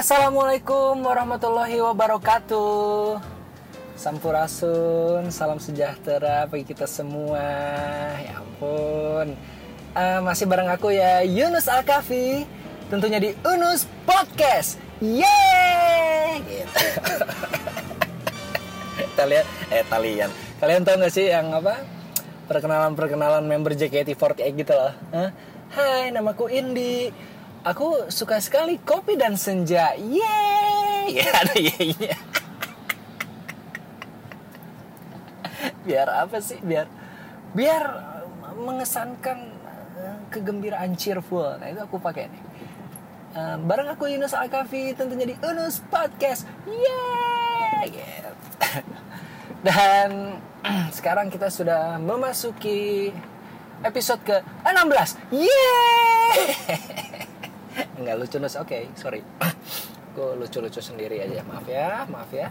Assalamualaikum warahmatullahi wabarakatuh. Sampurasun, salam sejahtera bagi kita semua. Ya ampun. Uh, Masih bareng aku ya Yunus Alkafi Tentunya di Unus Podcast. Yeay! Gitu. Kalian, eh kalian Kalian tau gak sih yang apa? Perkenalan-perkenalan member JKT48 gitu loh. Hah? Hai namaku Indi Aku suka sekali kopi dan senja. Yeay! Ya ada biar apa sih? Biar biar mengesankan eh, kegembiraan cheerful. Nah, itu aku pakai nih. Uh, bareng aku Yunus Alkafi tentunya di Unus Podcast. Yeay! Dan sekarang kita sudah memasuki episode ke-16. Yeay! Nggak lucu nus. Oke okay, sorry. Gue lucu-lucu sendiri aja. Maaf ya maaf ya.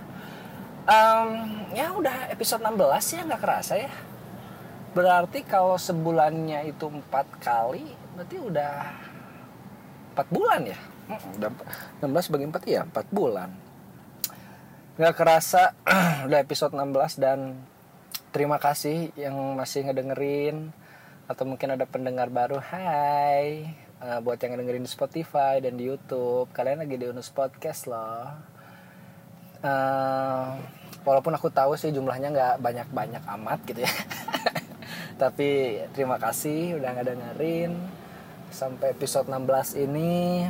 Um, ya udah episode 16 ya nggak kerasa ya. Berarti kalau sebulannya itu empat kali berarti udah empat bulan ya? Udah 16 bagi 4 ya empat bulan. Nggak kerasa udah episode 16 dan terima kasih yang masih ngedengerin atau mungkin ada pendengar baru. Hai uh, buat yang dengerin di Spotify dan di YouTube kalian lagi di Unus Podcast loh. Uh, walaupun aku tahu sih jumlahnya nggak banyak-banyak amat gitu ya. Tapi terima kasih udah nggak dengerin. Sampai episode 16 ini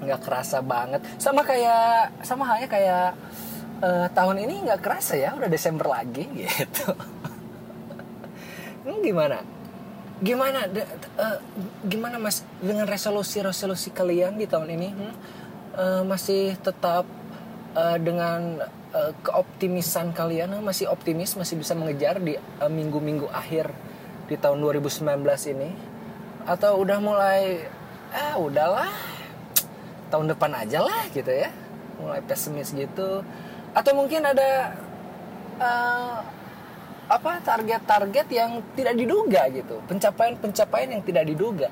nggak kerasa banget. Sama kayak sama halnya kayak uh, tahun ini nggak kerasa ya udah Desember lagi gitu. Ini gimana gimana uh, gimana mas dengan resolusi resolusi kalian di tahun ini? Hmm? uh, masih tetap uh, dengan uh, keoptimisan kalian? Masih optimis masih bisa mengejar di minggu-minggu uh, akhir di tahun 2019 ini? Atau udah mulai ah udahlah tahun depan aja lah gitu ya? Mulai pesimis gitu? Atau mungkin ada uh, apa target-target yang tidak diduga gitu. Pencapaian-pencapaian yang tidak diduga.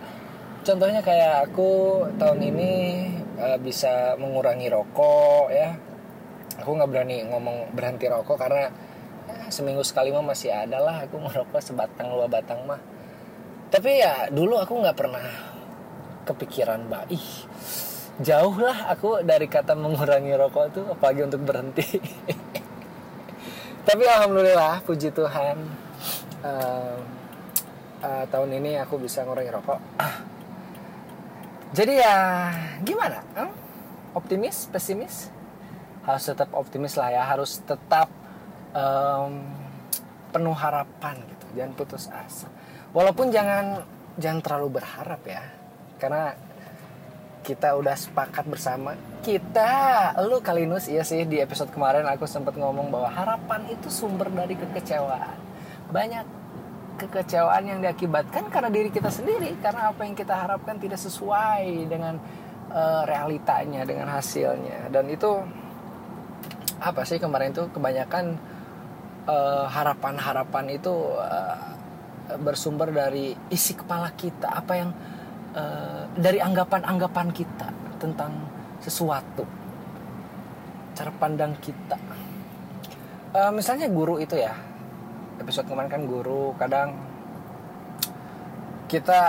Contohnya kayak aku tahun ini uh, bisa mengurangi rokok ya. Aku nggak berani ngomong berhenti rokok karena ya, seminggu sekali mah masih ada lah aku ngerokok sebatang dua batang mah. Tapi ya dulu aku nggak pernah kepikiran mbak. Ih jauh lah aku dari kata mengurangi rokok tuh apalagi untuk berhenti tapi alhamdulillah puji Tuhan uh, uh, tahun ini aku bisa ngurangi rokok. Jadi ya gimana? Hmm? optimis? Pesimis? Harus tetap optimis lah ya harus tetap um, penuh harapan gitu jangan putus asa. Walaupun jangan jangan terlalu berharap ya karena kita udah sepakat bersama. Kita lu Kalinus iya sih di episode kemarin aku sempat ngomong bahwa harapan itu sumber dari kekecewaan. Banyak kekecewaan yang diakibatkan karena diri kita sendiri karena apa yang kita harapkan tidak sesuai dengan uh, realitanya dengan hasilnya. Dan itu apa sih kemarin itu kebanyakan uh, harapan-harapan itu uh, bersumber dari isi kepala kita. Apa yang uh, dari anggapan-anggapan kita tentang sesuatu cara pandang kita. Uh, misalnya guru itu ya episode kemarin kan guru kadang kita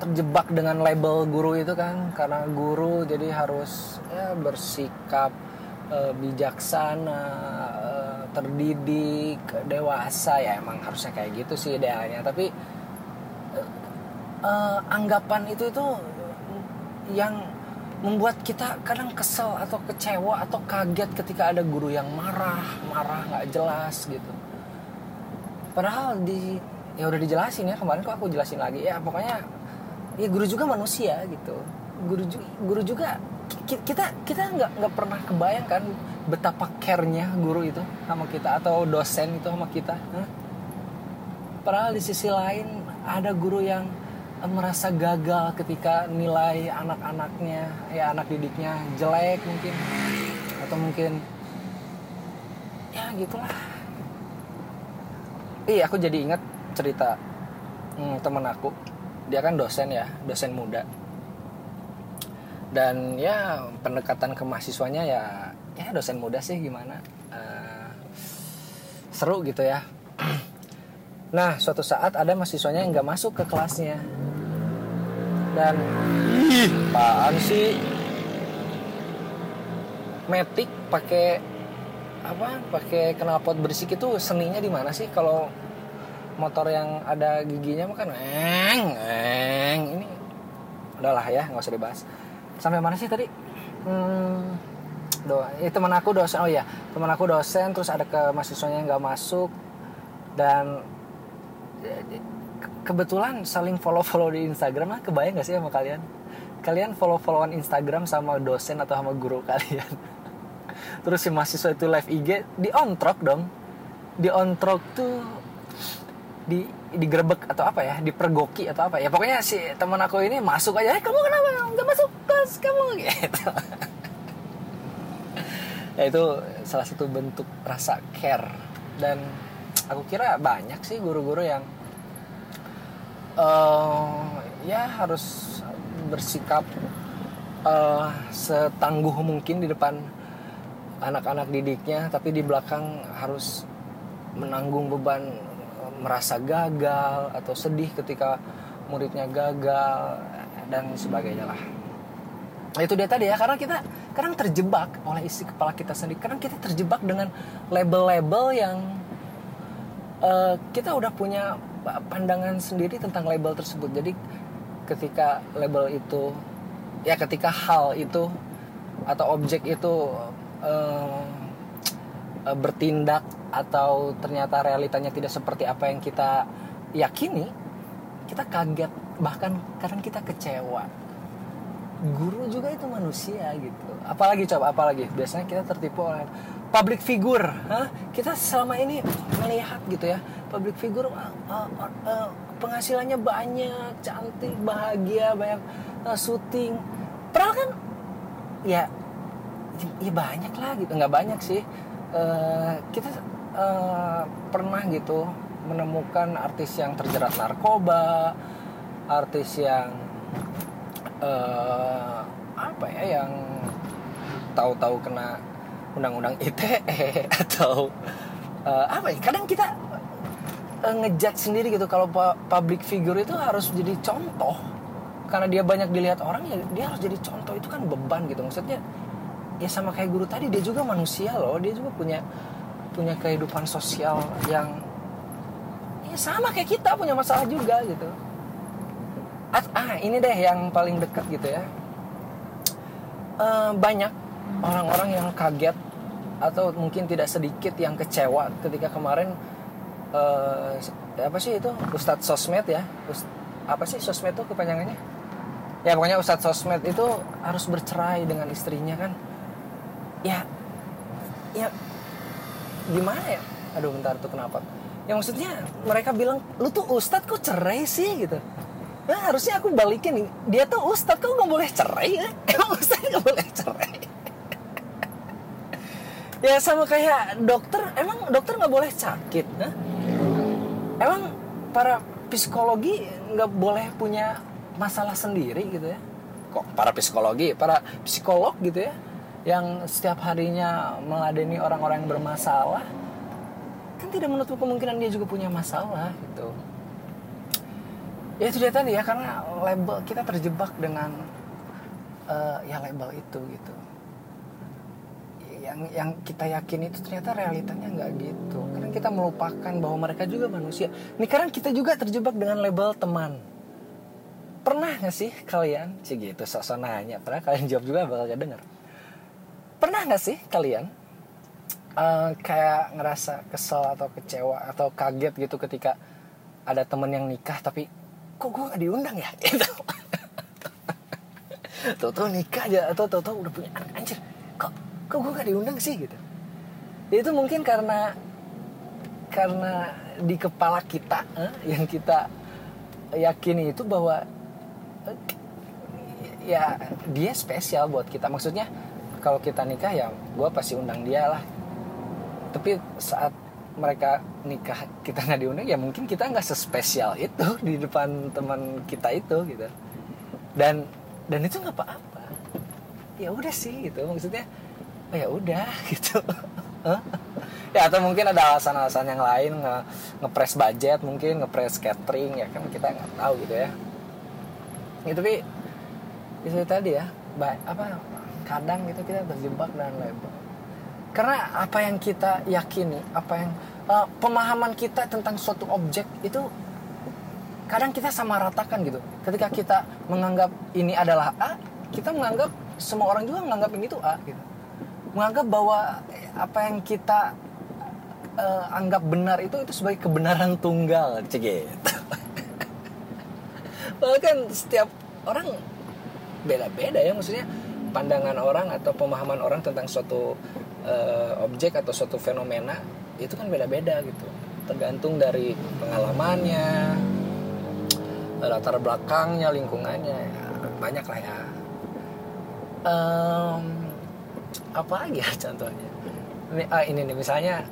terjebak dengan label guru itu kan karena guru jadi harus ya bersikap uh, bijaksana uh, terdidik dewasa. Ya emang harusnya kayak gitu sih idealnya. Tapi uh, anggapan itu itu yang membuat kita kadang kesel atau kecewa atau kaget ketika ada guru yang marah marah nggak jelas gitu. Padahal di ya udah dijelasin ya kemarin kok aku jelasin lagi. Ya pokoknya ya guru juga manusia gitu. Guru guru juga kita kita nggak nggak pernah kebayangkan betapa care-nya guru itu sama kita atau dosen itu sama kita huh? padahal di sisi lain ada guru yang merasa gagal ketika nilai anak-anaknya ya anak didiknya jelek mungkin. Atau mungkin ya gitulah. Iya aku jadi ingat cerita hmm, temen aku. Dia kan dosen ya dosen muda. Dan ya pendekatan ke mahasiswanya ya ya dosen muda sih gimana uh, seru gitu ya nah suatu saat ada mahasiswanya yang nggak masuk ke kelasnya. Dan ih. apaan sih? Metik pakai apa? Pakai knalpot berisik itu seninya di mana sih? Kalau motor yang ada giginya makan eng eng. Ini udahlah ya nggak usah dibahas. Sampai mana sih tadi? Hmm, do ya, teman aku dosen. Oh iya teman aku dosen terus ada ke mahasiswanya yang nggak masuk. Dan kebetulan saling follow follow di Instagram lah. Kebayang gak sih sama kalian? Kalian follow followan Instagram sama dosen atau sama guru kalian? Terus si mahasiswa itu live IG di on dong. Di on tuh di digerebek atau apa ya? Dipergoki atau apa ya? Pokoknya si teman aku ini masuk aja eh, kamu kenapa? Nggak masuk kelas kamu. Gitu. Ya itu salah satu bentuk rasa care dan aku kira banyak sih guru-guru yang uh, ya harus bersikap uh, setangguh mungkin di depan anak-anak didiknya tapi di belakang harus menanggung beban eh, merasa gagal atau sedih ketika muridnya gagal dan sebagainya lah. Itu dia tadi ya karena kita kadang terjebak oleh isi kepala kita sendiri. Kadang kita terjebak dengan label-label yang uh, kita udah punya pandangan sendiri tentang label tersebut jadi ketika label itu ya ketika hal itu atau objek itu uh, bertindak atau ternyata realitanya tidak seperti apa yang kita yakini, kita kaget bahkan kadang kita kecewa. Guru juga itu manusia gitu. Apalagi coba apalagi biasanya kita tertipu oleh public figure. Hah? Kita selama ini melihat gitu ya, public figure uh, uh, uh, penghasilannya banyak, cantik, bahagia, banyak uh, syuting. Padahal kan ya ya banyak lah gitu nggak banyak sih uh, kita uh, pernah gitu menemukan artis yang terjerat narkoba artis yang uh, apa ya yang tahu-tahu kena undang-undang ITE atau uh, apa ya kadang kita uh, ngejat sendiri gitu kalau public figure itu harus jadi contoh. Karena dia banyak dilihat orang ya dia harus jadi contoh. Itu kan beban gitu. Maksudnya ya sama kayak guru tadi dia juga manusia loh. Dia juga punya punya kehidupan sosial yang ya sama kayak kita punya masalah juga gitu. Ah ini deh yang paling dekat gitu ya. Uh, banyak orang-orang yang kaget atau mungkin tidak sedikit yang kecewa ketika kemarin uh, apa sih itu? Ustadz Sosmed ya? Ust, apa sih Sosmed itu kepanjangannya? Ya pokoknya Ustadz Sosmed itu harus bercerai dengan istrinya kan. Ya ya gimana ya? Aduh bentar tuh kenapa? Ya maksudnya mereka bilang lu tuh ustadz kok cerai sih? Gitu. Nah harusnya aku balikin nih. Dia tuh ustadz kok nggak boleh cerai? Ya emang ustadz nggak boleh cerai ya sama kayak dokter emang dokter nggak boleh sakit nah? emang para psikologi nggak boleh punya masalah sendiri gitu ya? Kok para psikologi para psikolog gitu ya yang setiap harinya meladeni orang-orang yang bermasalah? Kan tidak menutup kemungkinan dia juga punya masalah gitu. Ya itu dia tadi ya karena label kita terjebak dengan uh, ya label itu gitu yang yang kita yakin itu ternyata realitanya nggak gitu. Karena kita melupakan bahwa mereka juga manusia. Ini karena kita juga terjebak dengan label teman. Pernah nggak sih kalian sih gitu sok nanya pernah kalian jawab juga bakal gak denger. Pernah nggak sih kalian uh, kayak ngerasa kesel atau kecewa atau kaget gitu ketika ada temen yang nikah tapi kok gue gak diundang ya? Tuh tuh nikah aja atau tuh udah punya anak anjir. Kok kok gue gak diundang sih gitu? Ya, itu mungkin karena karena di kepala kita eh, yang kita yakini itu bahwa eh, ya dia spesial buat kita. Maksudnya kalau kita nikah ya gue pasti undang dia lah. Tapi saat mereka nikah kita nggak diundang ya mungkin kita nggak sespesial itu di depan teman kita itu gitu. Dan dan itu nggak apa-apa. Ya udah sih gitu. Maksudnya oh ya udah gitu. Ya atau mungkin ada alasan-alasan yang lain nge ngepres budget mungkin ngepres catering ya kan kita nggak tahu gitu ya. Itu tapi itu tadi ya apa kadang gitu kita terjebak dan label. Karena apa yang kita yakini apa yang uh, pemahaman kita tentang suatu objek itu kadang kita sama ratakan gitu. Ketika kita menganggap ini adalah A kita menganggap semua orang juga menganggap ini tuh A gitu menganggap bahwa apa yang kita uh, anggap benar itu itu sebagai kebenaran tunggal gitu bahkan setiap orang beda-beda ya maksudnya pandangan orang atau pemahaman orang tentang suatu uh, objek atau suatu fenomena itu kan beda-beda gitu. Tergantung dari pengalamannya latar belakangnya lingkungannya ya, banyak lah ya. Um, apa lagi ya contohnya? Ini, ah, ini nih misalnya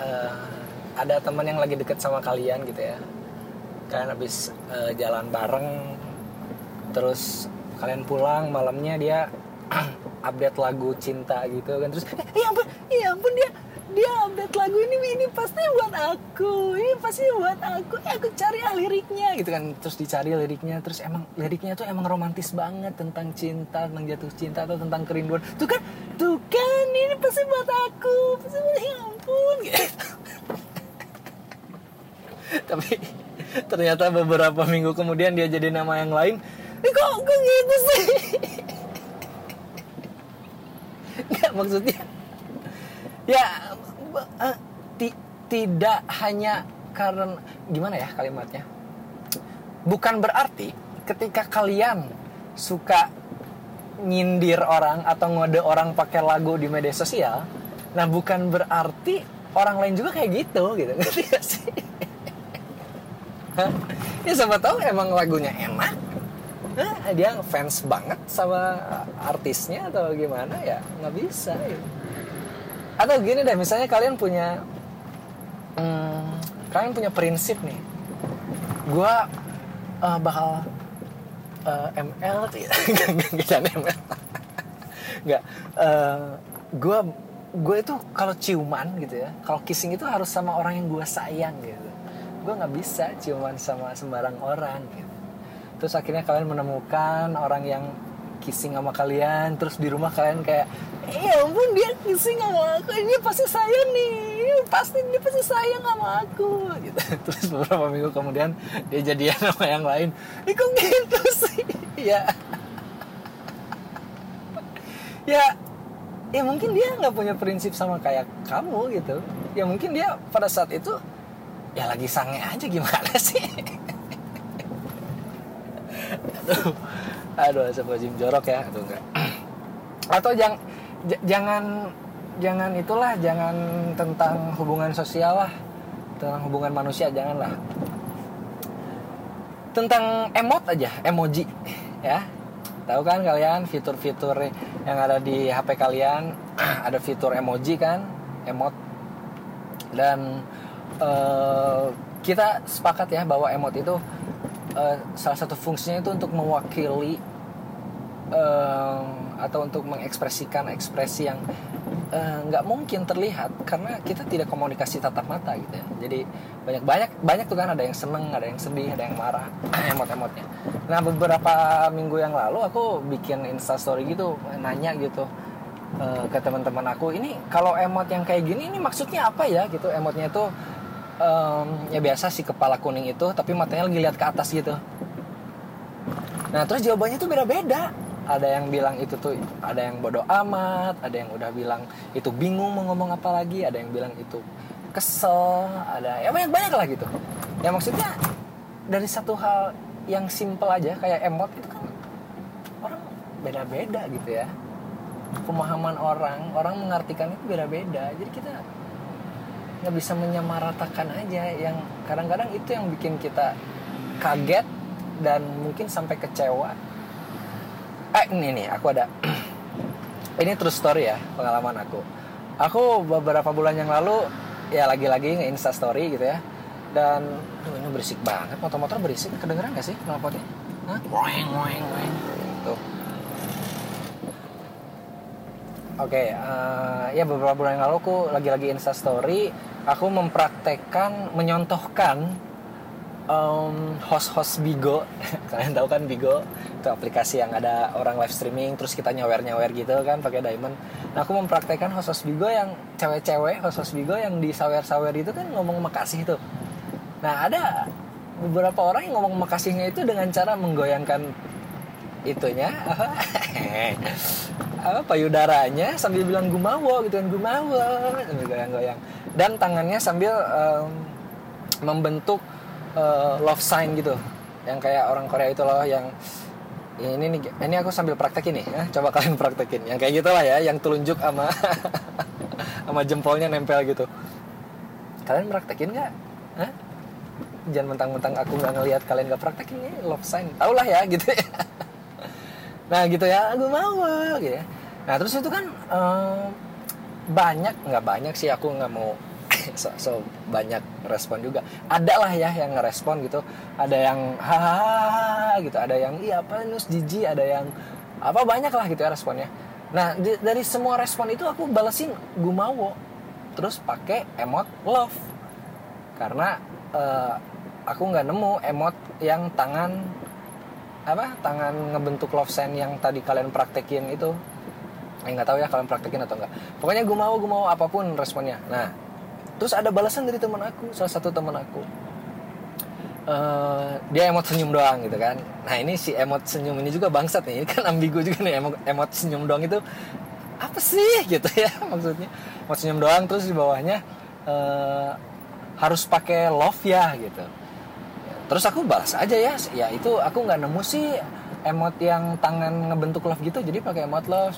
uh, ada teman yang lagi deket sama kalian gitu ya. Kalian habis uh, jalan bareng terus kalian pulang malamnya dia update lagu cinta gitu kan. Terus eh, ya ampun ya ampun dia dia update lagu ini ini pasti buat aku ini pasti buat aku. Eh, aku cari ah liriknya gitu kan. Terus dicari liriknya terus emang liriknya tuh emang romantis banget tentang cinta tentang jatuh cinta atau tentang kerinduan. Tuh kan tuh kan ini pasti buat aku pasti buat ya ampun. Tapi ternyata beberapa minggu kemudian dia jadi nama yang lain. Eh, kok kok gitu sih? Nggak maksudnya ya uh, ti, tidak hanya karena gimana ya kalimatnya? Bukan berarti ketika kalian suka nyindir orang atau ngode orang pakai lagu di media sosial nah bukan berarti orang lain juga kayak gitu gitu. Ngerti gak sih? Ya siapa tahu emang lagunya enak. Nah, dia fans banget sama artisnya atau gimana? Ya nggak bisa ya. Atau gini deh misalnya kalian punya hmm, kalian punya prinsip nih. Gue uh, bakal uh, ML nggak ML nggak gue gue itu kalau ciuman gitu ya kalau kissing itu harus sama orang yang gue sayang gitu. Gue nggak bisa ciuman sama sembarang orang gitu. Terus akhirnya kalian menemukan orang yang kissing sama kalian terus di rumah kalian kayak ya ampun dia kissing sama aku ini pasti sayang nih pasti dia pasti sayang sama aku. Gitu. Terus beberapa minggu kemudian dia jadian sama yang lain. Ini kok gitu sih? Ya. Ya ya mungkin dia nggak punya prinsip sama kayak kamu gitu. Ya mungkin dia pada saat itu ya lagi sange aja gimana sih aduh sebuah jim jorok ya aduh enggak. Atau jangan jangan jangan itulah jangan tentang hubungan sosial lah. Tentang hubungan manusia janganlah. Tentang emot aja emoji ya. Tahu kan kalian fitur-fitur yang ada di HP kalian? Ada fitur emoji kan emot. Dan uh, kita sepakat ya bahwa emot itu uh, salah satu fungsinya itu untuk mewakili uh, atau untuk mengekspresikan ekspresi yang nggak uh, mungkin terlihat karena kita tidak komunikasi tatap mata gitu ya. Jadi banyak banyak banyak tuh kan ada yang seneng ada yang sedih ada yang marah emot-emotnya. Nah beberapa minggu yang lalu aku bikin instastory gitu nanya gitu uh, ke teman-teman aku ini kalau emot yang kayak gini ini maksudnya apa ya? Gitu emotnya itu um, ya biasa si kepala kuning itu tapi matanya lagi lihat ke atas gitu. Nah terus jawabannya tuh beda-beda. Ada yang bilang itu tuh ada yang bodoh amat ada yang udah bilang itu bingung mau ngomong apa lagi ada yang bilang itu kesel ada ya banyak banyak lah gitu. Ya maksudnya dari satu hal yang simple aja kayak emot itu kan orang beda-beda gitu ya. Pemahaman orang orang mengartikan itu beda-beda. Jadi kita nggak bisa menyamaratakan aja. Yang kadang-kadang itu yang bikin kita kaget dan mungkin sampai kecewa. Eh ini nih aku ada. Ini true story ya pengalaman aku. Aku beberapa bulan yang lalu ya lagi-lagi nge insta story gitu ya. Dan tuh ini berisik banget. Motor-motor berisik. Kedengeran gak sih knalpotnya? Hah? Woeng, woeng, tuh Oke, uh, ya beberapa bulan yang lalu aku lagi-lagi Insta Story, aku mempraktekkan, menyontohkan um, host-host Bigo. Kalian tahu kan Bigo itu aplikasi yang ada orang live streaming, terus kita nyawer-nyawer gitu kan pakai Diamond. Nah, aku mempraktekkan host-host Bigo yang cewek-cewek, host-host Bigo yang di sawer-sawer itu kan ngomong makasih itu. Nah, ada beberapa orang yang ngomong makasihnya itu dengan cara menggoyangkan itunya apa apa payudaranya sambil bilang gumawo gitu kan gumawo sambil goyang-goyang dan tangannya sambil um, membentuk uh, love sign gitu. Yang kayak orang Korea itu loh yang ini nih ini aku sambil praktekin nih ya. coba kalian praktekin. Yang kayak gitulah ya yang telunjuk sama sama jempolnya nempel gitu. Kalian praktekin nggak? Jangan mentang-mentang aku nggak ngelihat kalian nggak praktekin ini love sign. Tau lah ya gitu ya. Nah gitu ya aku mau gitu ya. Nah terus itu kan um, banyak nggak banyak sih aku nggak mau so, so banyak respon juga. Ada lah ya yang ngerespon gitu. Ada yang hahaha gitu. Ada yang iya apa nus jiji? Ada yang apa banyak lah gitu ya responnya. Nah di, dari semua respon itu aku balesin gumawo terus pakai emot love. Karena uh, aku nggak nemu emot yang tangan apa tangan ngebentuk love sign yang tadi kalian praktekin itu eh, nggak tahu ya kalian praktekin atau enggak pokoknya gue mau gue mau apa pun responnya. Nah terus ada balasan dari teman aku salah satu teman aku. Uh, dia emot senyum doang gitu kan. Nah ini si emot senyum ini juga bangsat nih. Ini kan ambigu juga nih emot, emot senyum doang itu apa sih? Gitu ya maksudnya. Emot senyum doang terus di bawahnya uh, harus pakai love ya gitu. Terus aku balas aja ya ya itu aku nggak nemu sih emot yang tangan ngebentuk love gitu jadi pakai emot love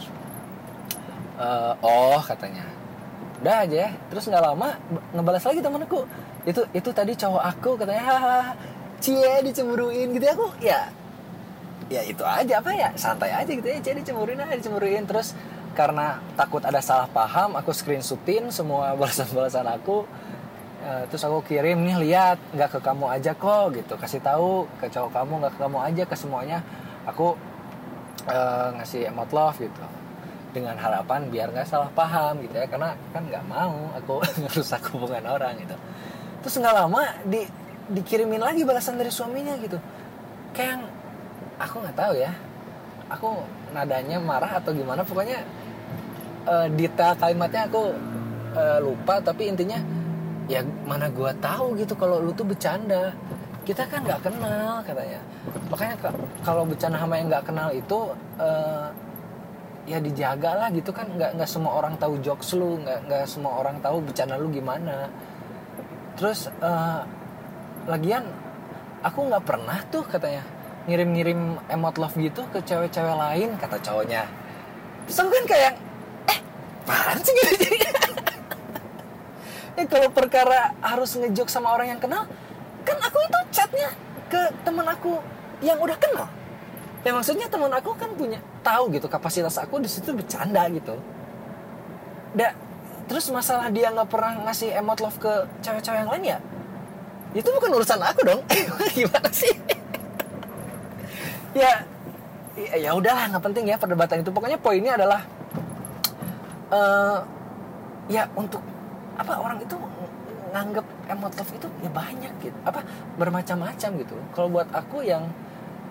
uh, oh katanya. Udah aja ya. Terus nggak lama ngebalas lagi temanku itu itu tadi cowok aku katanya hahaha cie dicemburuin gitu ya aku. Ya ya itu aja apa ya santai aja gitu ya. Cie dicemburuin aja dicemburuin. Terus karena takut ada salah paham aku screenshotin semua balasan-balasan aku. Uh, terus aku kirim nih lihat nggak ke kamu aja kok gitu. Kasih tahu ke cowok kamu nggak ke kamu aja ke semuanya. Aku uh, ngasih emot love gitu dengan harapan biar nggak salah paham gitu ya. Karena kan nggak mau aku ngerusak hubungan orang gitu. Terus nggak lama di dikirimin lagi balasan dari suaminya gitu. Kayak aku nggak tahu ya. Aku nadanya marah atau gimana. Pokoknya uh, detail kalimatnya aku uh, lupa. Tapi intinya ya mana gue tahu gitu kalau lu tuh bercanda. Kita kan nggak kenal katanya. Makanya kalau bercanda sama yang nggak kenal itu uh, ya dijaga lah gitu kan. Nggak nggak semua orang tahu jokes lu nggak nggak semua orang tahu bercanda lu gimana. Terus uh, lagian aku nggak pernah tuh katanya ngirim-ngirim emot love gitu ke cewek-cewek lain kata cowoknya. Terus aku kan kayak eh apaan sih? Gitu ya kalau perkara harus ngejok sama orang yang kenal kan aku itu chatnya ke teman aku yang udah kenal ya maksudnya teman aku kan punya tahu gitu kapasitas aku di situ bercanda gitu. Da, terus masalah dia nggak pernah ngasih emot love ke cewek-cewek yang lain ya? Itu bukan urusan aku dong. Gimana sih? Ya ya udahlah nggak penting ya perdebatan itu. Pokoknya poinnya adalah uh, ya untuk apa orang itu nganggap emot love itu ya banyak gitu apa bermacam-macam gitu. Kalau buat aku yang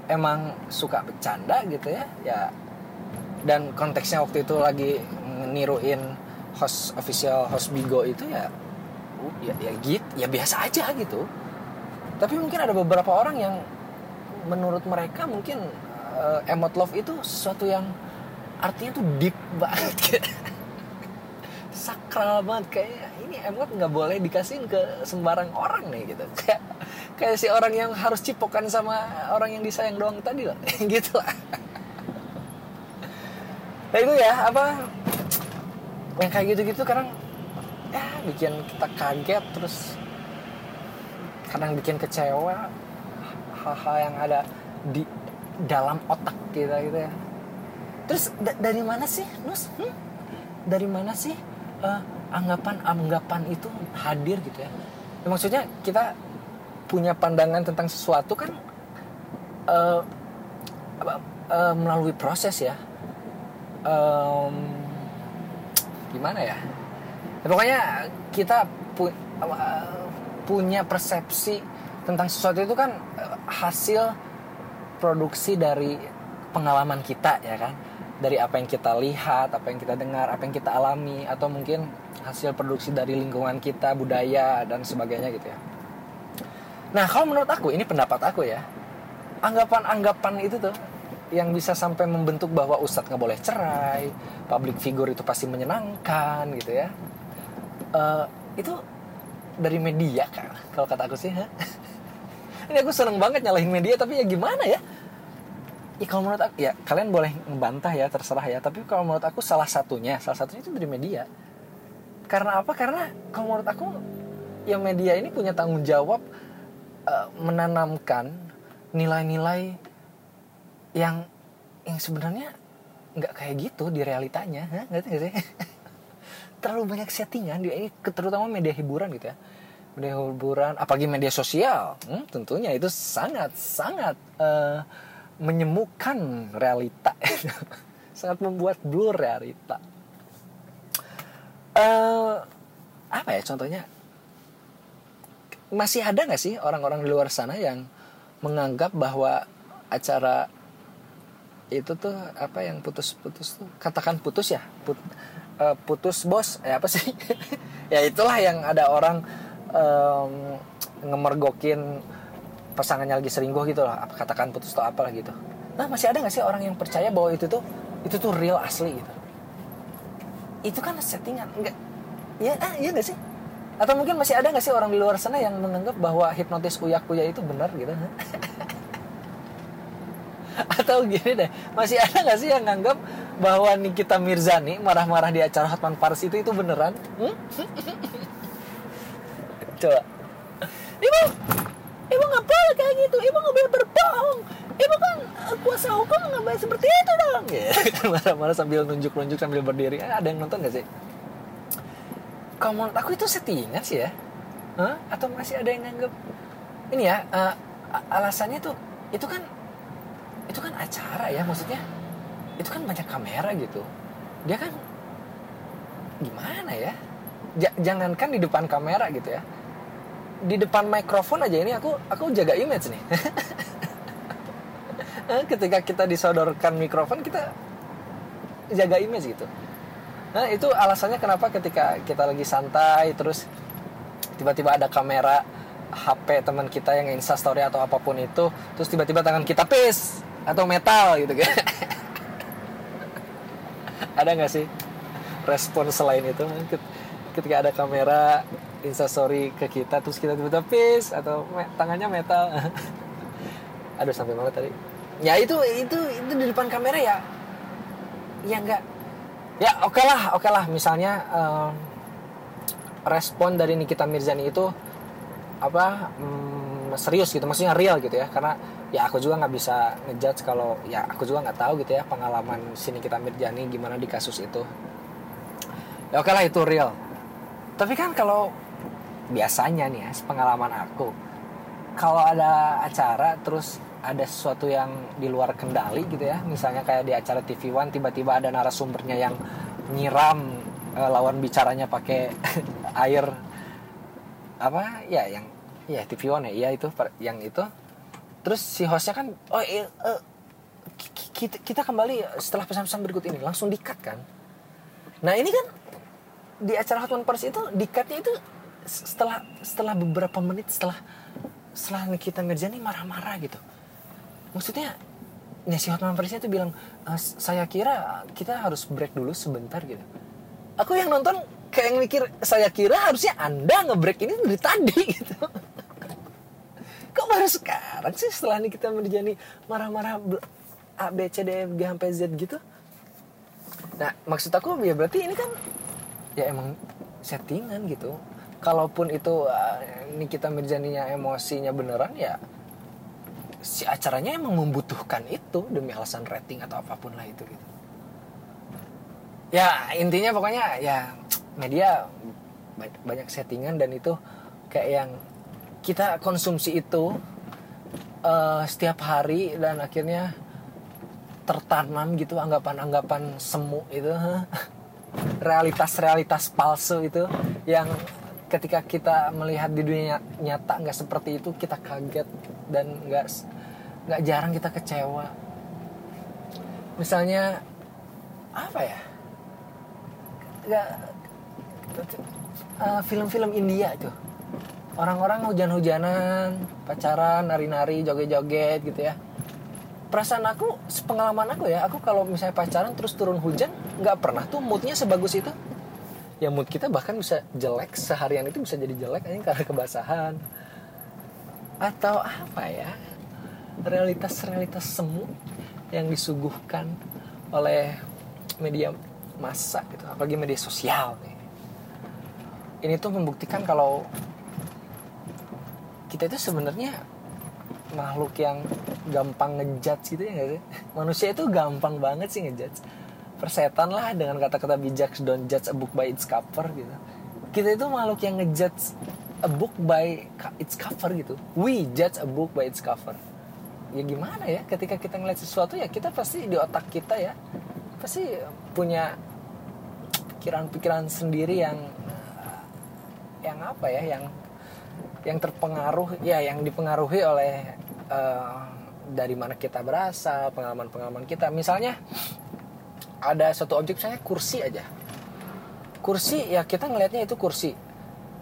emang suka bercanda gitu ya ya. Dan konteksnya waktu itu lagi niruin host official host Bigo itu ya ya ya gitu ya biasa aja gitu. Tapi mungkin ada beberapa orang yang menurut mereka mungkin uh, emot love itu sesuatu yang artinya tuh deep banget gitu sakral banget. Kayak ini emot nggak boleh dikasihin ke sembarang orang nih gitu. Kayak kayak si orang yang harus cipokan sama orang yang disayang doang tadi lah gitu lah. Nah itu ya apa yang kayak gitu-gitu kadang ya bikin kita kaget terus kadang bikin kecewa hal-hal yang ada di dalam otak kita gitu ya. Terus dari mana sih nus? Hmm? dari mana sih anggapan-anggapan itu hadir gitu ya. ya. Maksudnya kita punya pandangan tentang sesuatu kan uh, uh, melalui proses ya. Um, gimana ya, ya pokoknya kita pu uh, punya persepsi tentang sesuatu itu kan uh, hasil produksi dari pengalaman kita ya kan dari apa yang kita lihat, apa yang kita dengar, apa yang kita alami, atau mungkin hasil produksi dari lingkungan kita, budaya dan sebagainya gitu ya. Nah kalau menurut aku ini pendapat aku ya, anggapan-anggapan itu tuh yang bisa sampai membentuk bahwa ustadz nggak boleh cerai, public figure itu pasti menyenangkan gitu ya. Uh, itu dari media kan, kalau kata aku sih. ini aku seneng banget nyalahin media, tapi ya gimana ya? Ya kalau menurut aku ya kalian boleh membantah ya terserah ya. Tapi kalau menurut aku salah satunya salah satunya itu dari media. Karena apa? Karena kalau menurut aku ya media ini punya tanggung jawab uh, menanamkan nilai-nilai yang yang sebenarnya nggak kayak gitu di realitanya. Nggak sih? Terlalu banyak settingan di ini terutama media hiburan gitu ya. Media hiburan apalagi media sosial. Hmm, tentunya itu sangat sangat uh, menyemukan realita. Sangat membuat blur realita. Uh, apa ya contohnya? Masih ada nggak sih orang-orang di luar sana yang menganggap bahwa acara itu tuh apa yang putus-putus tuh katakan putus ya Put, uh, putus bos ya apa sih? Ya itulah yang ada orang um, ngemergokin pasangannya lagi selingkuh gitu lah katakan putus atau apalah gitu. Nah masih ada nggak sih orang yang percaya bahwa itu tuh itu tuh real asli gitu? Itu kan settingan enggak ya ah, iya nggak sih? Atau mungkin masih ada nggak sih orang di luar sana yang menganggap bahwa hipnotis uyak kuya itu benar gitu? Atau gini deh masih ada nggak sih yang nganggap bahwa Nikita Mirzani marah-marah di acara Hotman Paris itu itu beneran? Hmm? coba. Ibu gitu. Ibu nggak boleh berbohong. Ibu kan eh, kuasa hukum nggak boleh seperti itu dong. Ya marah-marah sambil nunjuk-nunjuk sambil berdiri. Eh, ada yang nonton gak sih? Kalau menurut aku itu settingan sih ya. Huh? atau masih ada yang nganggep ini ya uh, alasannya tuh itu kan itu kan acara ya maksudnya. Itu kan banyak kamera gitu. Dia kan gimana ya? J jangankan di depan kamera gitu ya di depan mikrofon aja ini aku aku jaga image nih. Ketika kita disodorkan mikrofon kita jaga image gitu. Nah itu alasannya kenapa ketika kita lagi santai terus tiba-tiba ada kamera HP teman kita yang insta story atau apa pun itu terus tiba-tiba tangan kita pis atau metal gitu kan. Ada nggak sih respon selain itu? Ketika ada kamera instastory ke kita terus kita tiba-tiba peace atau me tangannya metal. Aduh sampai mana tadi. Ya itu itu itu di depan kamera ya. Ya enggak. Ya oke okay lah oke okay lah. Misalnya um, respon dari Nikita Mirzani itu apa um, serius gitu. Maksudnya real gitu ya. Karena ya aku juga nggak bisa ngejudge kalau ya aku juga nggak tahu gitu ya pengalaman si Nikita Mirzani gimana di kasus itu. Ya oke okay lah itu real. Tapi kan kalau biasanya nih ya pengalaman aku. Kalau ada acara terus ada sesuatu yang di luar kendali gitu ya misalnya kayak di acara TV One tiba-tiba ada narasumbernya yang nyiram e, lawan bicaranya pakai air apa ya yang ya TV One ya iya itu yang itu. Terus si hostnya kan oh iya, uh, kita, kita kembali setelah pesan-pesan berikut ini langsung dikat kan. Nah ini kan di acara Hot One Paris itu dikatnya itu setelah setelah beberapa menit setelah setelah Nikita Mirjani marah-marah gitu. Maksudnya ya si Hotman Parisnya itu bilang e, saya kira kita harus break dulu sebentar gitu. Aku yang nonton kayak yang mikir saya kira harusnya anda ngebreak ini dari tadi gitu. Kok baru sekarang sih setelah Nikita Mirjani marah-marah A B C D F G sampai Z gitu? Nah maksud aku ya berarti ini kan ya emang settingan gitu kalaupun itu uh, Nikita Mirjaninya emosinya beneran ya si acaranya emang membutuhkan itu demi alasan rating atau apa pun lah itu gitu. Ya intinya pokoknya ya media banyak settingan dan itu kayak yang kita konsumsi itu uh, setiap hari dan akhirnya tertanam gitu anggapan-anggapan semu itu realitas-realitas palsu itu yang ketika kita melihat di dunia nyata nggak seperti itu kita kaget dan nggak nggak jarang kita kecewa. Misalnya apa ya? Nggak uh, film-film India tuh. Orang-orang hujan-hujanan pacaran nari-nari joget-joget gitu ya. Perasaan aku pengalaman aku ya aku kalau misalnya pacaran terus turun hujan nggak pernah tuh moodnya sebagus itu ya mood kita bahkan bisa jelek seharian itu bisa jadi jelek ini karena kebasahan. Atau apa ya? Realitas-realitas semu yang disuguhkan oleh media massa gitu apalagi media sosial nih. Ini tuh membuktikan kalau kita itu sebenarnya makhluk yang gampang ngejudge gitu ya gak sih? Manusia itu gampang banget sih ngejudge persetan lah dengan kata-kata bijak don't judge a book by its cover gitu. Kita itu makhluk yang ngejudge a book by its cover gitu. We judge a book by its cover. Ya gimana ya ketika kita ngeliat sesuatu ya kita pasti di otak kita ya pasti punya pikiran-pikiran sendiri yang yang apa ya yang yang terpengaruh ya yang dipengaruhi oleh uh, dari mana kita berasal pengalaman-pengalaman kita. Misalnya ada satu objek misalnya kursi aja. Kursi ya kita ngelihatnya itu kursi.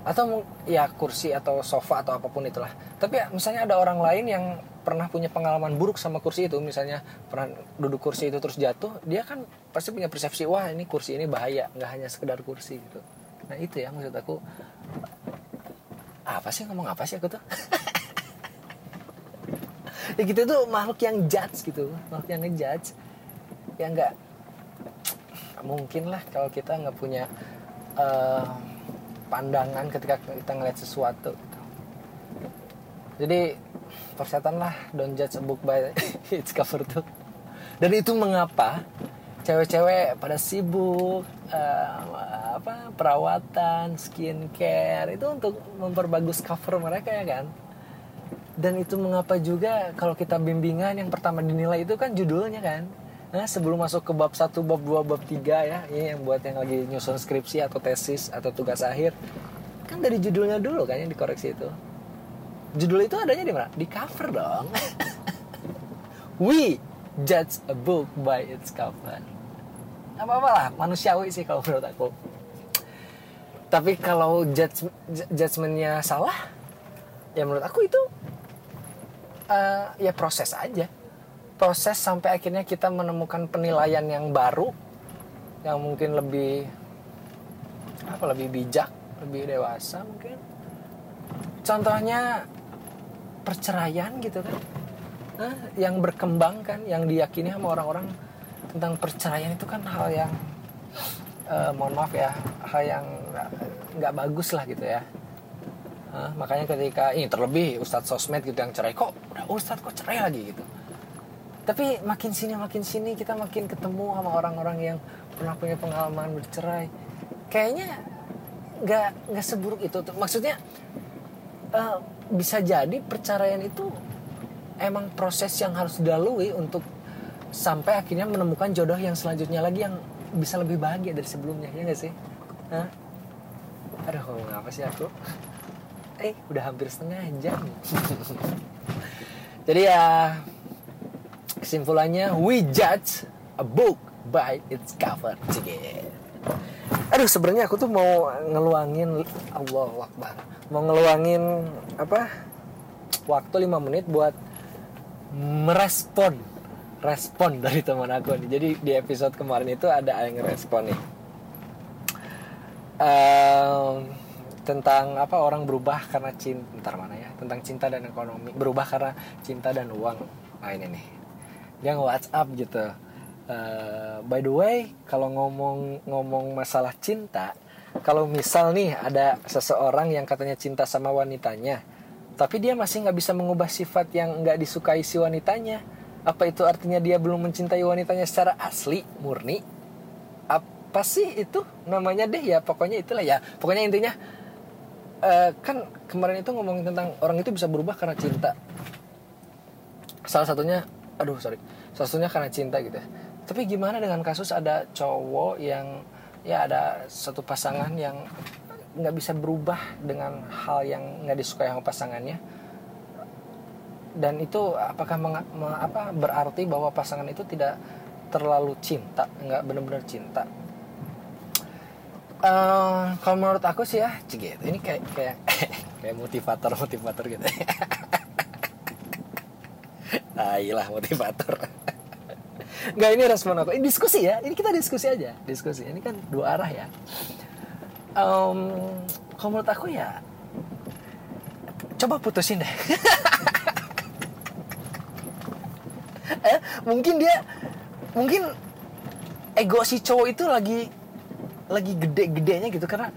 Atau ya kursi atau sofa atau apa pun itulah. Tapi ya, misalnya ada orang lain yang pernah punya pengalaman buruk sama kursi itu misalnya pernah duduk kursi itu terus jatuh dia kan pasti punya persepsi wah ini kursi ini bahaya nggak hanya sekedar kursi gitu. Nah itu ya maksud aku. Apa sih ngomong apa sih aku tuh? Ya gitu tuh makhluk yang judge gitu makhluk yang ngejudge. Ya nggak mungkin lah kalau kita nggak punya uh, pandangan ketika kita ngeliat sesuatu gitu. jadi persetan lah don't judge a book by its cover tuh. Dan itu mengapa cewek-cewek pada sibuk uh, apa perawatan skincare itu untuk memperbagus cover mereka ya kan? Dan itu mengapa juga kalau kita bimbingan yang pertama dinilai itu kan judulnya kan nah sebelum masuk ke bab satu bab dua bab tiga ya ini yang buat yang lagi nyusun skripsi atau tesis atau tugas akhir. Kan dari judulnya dulu kan yang dikoreksi itu. Judul itu adanya di mana? Di cover dong. We judge a book by its cover. Apa apalah manusiawi sih kalau menurut aku. Tapi kalau judge judgementnya salah ya menurut aku itu uh, ya proses aja proses sampai akhirnya kita menemukan penilaian yang baru yang mungkin lebih apa lebih bijak lebih dewasa mungkin. Contohnya perceraian gitu kan. Hah? yang berkembang kan yang diyakini sama orang-orang tentang perceraian itu kan hal yang uh, mohon maaf ya hal yang nggak bagus lah gitu ya. Hah? makanya ketika ini terlebih Ustadz sosmed gitu yang cerai kok udah Ustadz kok cerai lagi? gitu tapi makin sini makin sini kita makin ketemu sama orang-orang yang pernah punya pengalaman bercerai kayaknya nggak nggak seburuk itu maksudnya uh, bisa jadi perceraian itu emang proses yang harus dilalui untuk sampai akhirnya menemukan jodoh yang selanjutnya lagi yang bisa lebih bahagia dari sebelumnya ya nggak sih? Hah? Aduh ngomong apa sih aku? Eh udah hampir setengah jam. Jadi ya kesimpulannya we judge a book by its cover. Cige. Aduh sebenarnya aku tuh mau ngeluangin Allah Akbar mau ngeluangin apa waktu 5 menit buat merespon respon dari teman aku nih. Jadi di episode kemarin itu ada yang ngerespon nih. Um, tentang apa orang berubah karena cinta ntar mana ya tentang cinta dan ekonomi berubah karena cinta dan uang nah ini nih dia nge WhatsApp gitu. Uh, by the way kalau ngomong ngomong masalah cinta kalau misal nih ada seseorang yang katanya cinta sama wanitanya tapi dia masih nggak bisa mengubah sifat yang nggak disukai si wanitanya apa itu artinya dia belum mencintai wanitanya secara asli murni? Apa sih itu namanya deh? Ya pokoknya itulah ya. Pokoknya intinya uh, kan kemarin itu ngomongin tentang orang itu bisa berubah karena cinta. Salah satunya aduh sorry. Satunya karena cinta gitu ya. Tapi gimana dengan kasus ada cowok yang ya ada satu pasangan yang nggak bisa berubah dengan hal yang nggak disukai sama pasangannya? Dan itu apakah meng, me, apa berarti bahwa pasangan itu tidak terlalu cinta nggak benar-benar cinta? Uh, kalau menurut aku sih ya cik ini kayak kayak kayak motivator motivator gitu ah iyalah motivator. Nggak ini respon aku. Ini diskusi ya. Ini kita diskusi aja. Diskusi. Ini kan dua arah ya. Um, kalau menurut aku ya coba putusin deh. Eh, mungkin dia mungkin ego si cowok itu lagi lagi gede-gedenya gitu. Karena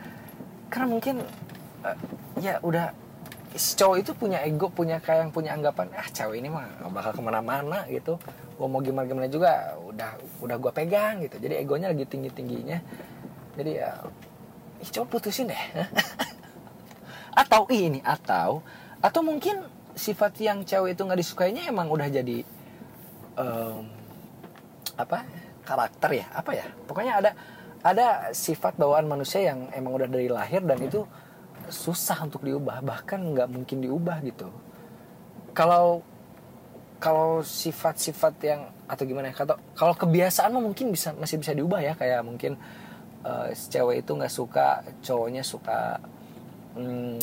karena mungkin uh, ya udah cowok itu punya ego punya kayak yang punya anggapan ah cewek ini mah gak bakal ke mana-mana gitu. Gue mau gimana gimana juga udah udah gue pegang gitu. Jadi egonya lagi tinggi tingginya jadi ya ih, coba putusin deh. Atau ini atau atau mungkin sifat yang cewek itu nggak disukainya emang udah jadi um, apa karakter ya? Apa ya? Pokoknya ada ada sifat bawaan manusia yang emang udah dari lahir dan itu susah untuk diubah bahkan nggak mungkin diubah gitu kalau kalau sifat-sifat yang atau gimana ya kalau kebiasaan mah mungkin bisa masih bisa diubah ya kayak mungkin uh, cewek itu nggak suka cowoknya suka mm,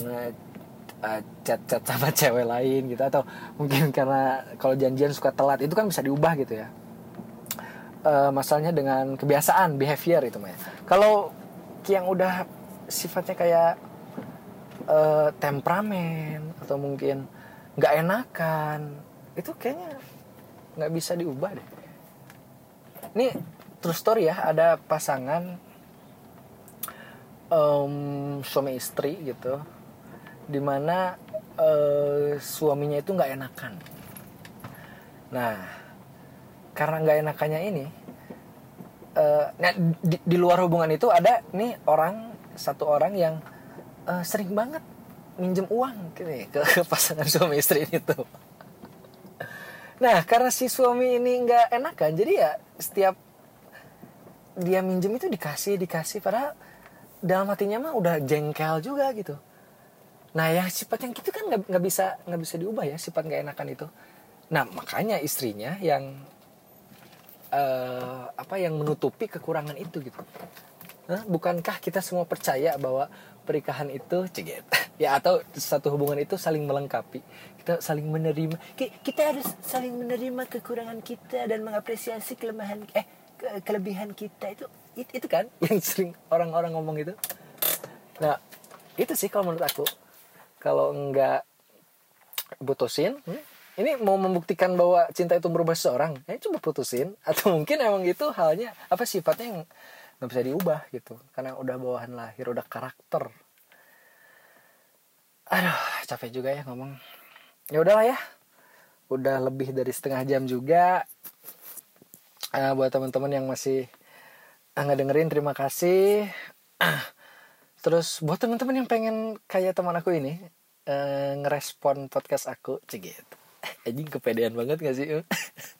uh, chat-chat sama cewek lain gitu atau mungkin karena kalau janjian suka telat itu kan bisa diubah gitu ya uh, masalahnya dengan kebiasaan behavior itu mah ya. kalau yang udah sifatnya kayak uh, temperamen atau mungkin nggak enakan itu kayaknya nggak bisa diubah deh. Ini true story ya ada pasangan um, suami istri gitu di mana uh, suaminya itu nggak enakan. Nah karena nggak enakannya ini uh, di, di luar hubungan itu ada nih orang satu orang yang uh, sering banget minjem uang gitu ya, ke, ke pasangan suami istri ini tuh. Nah karena si suami ini nggak enakan jadi ya setiap dia minjem itu dikasih dikasih padahal dalam hatinya mah udah jengkel juga gitu. Nah ya sifat yang gitu kan nggak bisa nggak bisa diubah ya sifat nggak enakan itu. Nah makanya istrinya yang uh, apa yang menutupi kekurangan itu gitu Bukankah kita semua percaya bahwa pernikahan itu ceget ya atau satu hubungan itu saling melengkapi. Kita saling menerima. Kita harus saling menerima kekurangan kita dan mengapresiasi kelemahan eh kelebihan kita. Itu itu, itu kan yang sering orang-orang ngomong itu? Nah itu sih kalau menurut aku. Kalau enggak putusin hmm, ini mau membuktikan bahwa cinta itu berubah seseorang? Ya coba putusin. Atau mungkin emang itu halnya apa sifatnya yang nggak bisa diubah gitu karena udah bawahan lahir udah karakter aduh capek juga ya ngomong ya udahlah ya udah lebih dari setengah jam juga uh, buat teman-teman yang masih nggak dengerin terima kasih Terus buat teman-teman yang pengen kayak teman aku ini uh, ngerespon podcast aku, cegit. Anjing kepedean banget gak sih?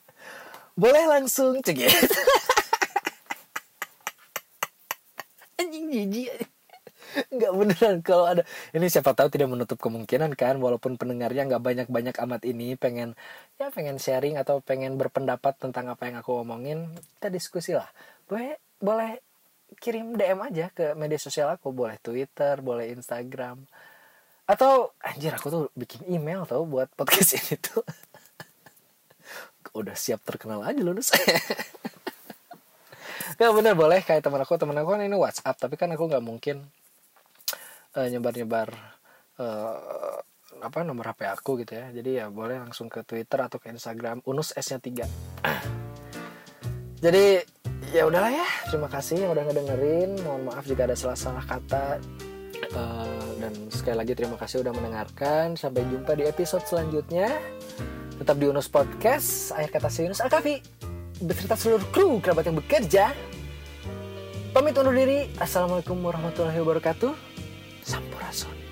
Boleh langsung cegit. Anjing jijik. nggak beneran. Kalau ada ini siapa tahu tidak menutup kemungkinan kan walaupun pendengarnya nggak banyak banyak amat ini pengen ya pengen sharing atau pengen berpendapat tentang apa yang aku omongin kita diskusi lah. Boleh boleh kirim DM aja ke media sosial aku. Boleh Twitter boleh Instagram. Atau anjir aku tuh bikin email tau buat podcast ini tuh. Udah siap terkenal aja loh saya Gak bener boleh. Kayak teman aku teman aku kan ini WhatsApp tapi kan aku nggak mungkin uh, nyebar-nyebar uh, apa nomor HP aku gitu ya. Jadi ya boleh langsung ke Twitter atau ke Instagram unus S nya 3 jadi ya udahlah ya. Terima kasih yang udah ngedengerin. Mohon maaf jika ada salah-salah kata. Uh, dan sekali lagi terima kasih udah mendengarkan. Sampai jumpa di episode selanjutnya. Tetap di Unus Podcast akhir kata si Yunus Alkafi beserta seluruh kru kerabat yang bekerja. Pamit undur diri. Assalamualaikum warahmatullahi wabarakatuh. Sampurasun.